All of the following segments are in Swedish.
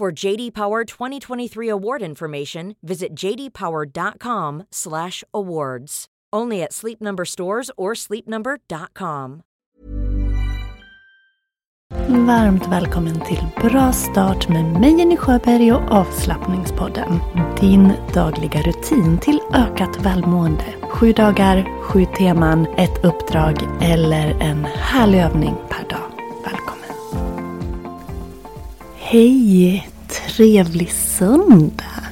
For JD Power 2023 award information, visit jdpower.com/awards. Only at Sleep Number stores or sleepnumber.com. Varmt välkommen till Bra start med mig Jenny Sjöberg och avslappningspodden. Din dagliga rutin till ökat välmående. Sju dagar, sju teman, ett uppdrag eller en härlig övning Hej! Trevlig söndag!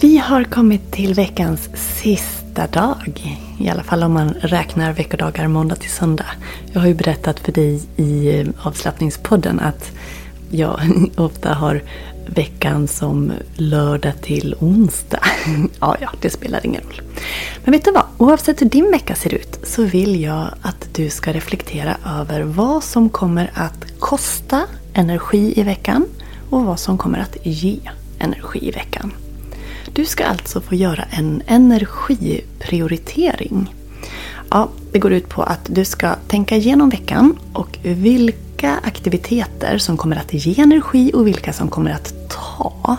Vi har kommit till veckans sista dag. I alla fall om man räknar veckodagar måndag till söndag. Jag har ju berättat för dig i eh, avslappningspodden att jag ofta har veckan som lördag till onsdag. Ja, ja, det spelar ingen roll. Men vet du vad? Oavsett hur din vecka ser ut så vill jag att du ska reflektera över vad som kommer att kosta energi i veckan och vad som kommer att ge energi i veckan. Du ska alltså få göra en energiprioritering. Ja, det går ut på att du ska tänka igenom veckan och vilka aktiviteter som kommer att ge energi och vilka som kommer att ta.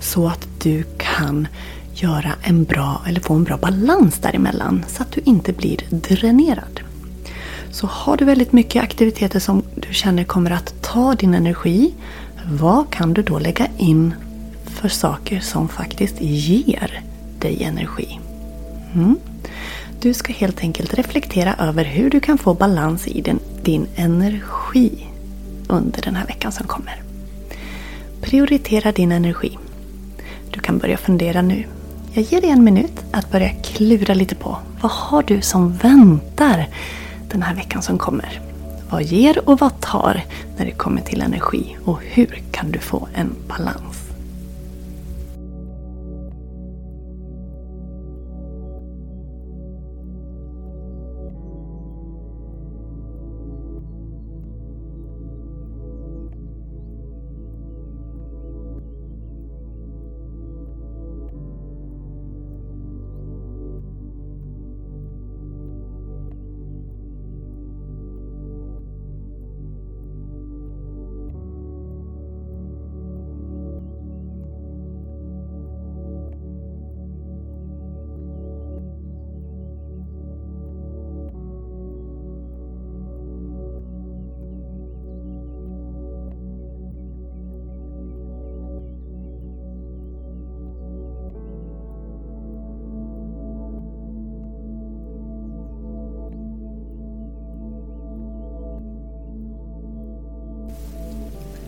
Så att du kan göra en bra, eller få en bra balans däremellan så att du inte blir dränerad. Så har du väldigt mycket aktiviteter som du känner kommer att ta din energi, vad kan du då lägga in för saker som faktiskt ger dig energi. Mm. Du ska helt enkelt reflektera över hur du kan få balans i din, din energi under den här veckan som kommer. Prioritera din energi. Du kan börja fundera nu. Jag ger dig en minut att börja klura lite på vad har du som väntar den här veckan som kommer. Vad ger och vad tar när det kommer till energi och hur kan du få en balans?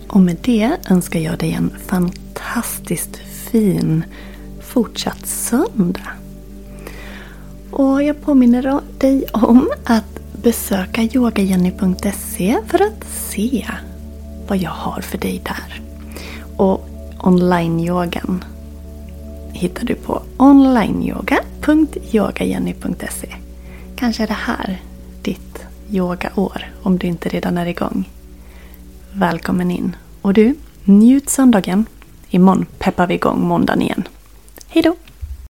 Och med det önskar jag dig en fantastiskt fin fortsatt söndag. Och jag påminner dig om att besöka yogajenny.se för att se vad jag har för dig där. Och online-yogan hittar du på onlineyoga.yogajenny.se Kanske är det här ditt yogaår om du inte redan är igång. Välkommen in! Och du, njut söndagen. Imorgon peppar vi igång måndagen igen. Hejdå!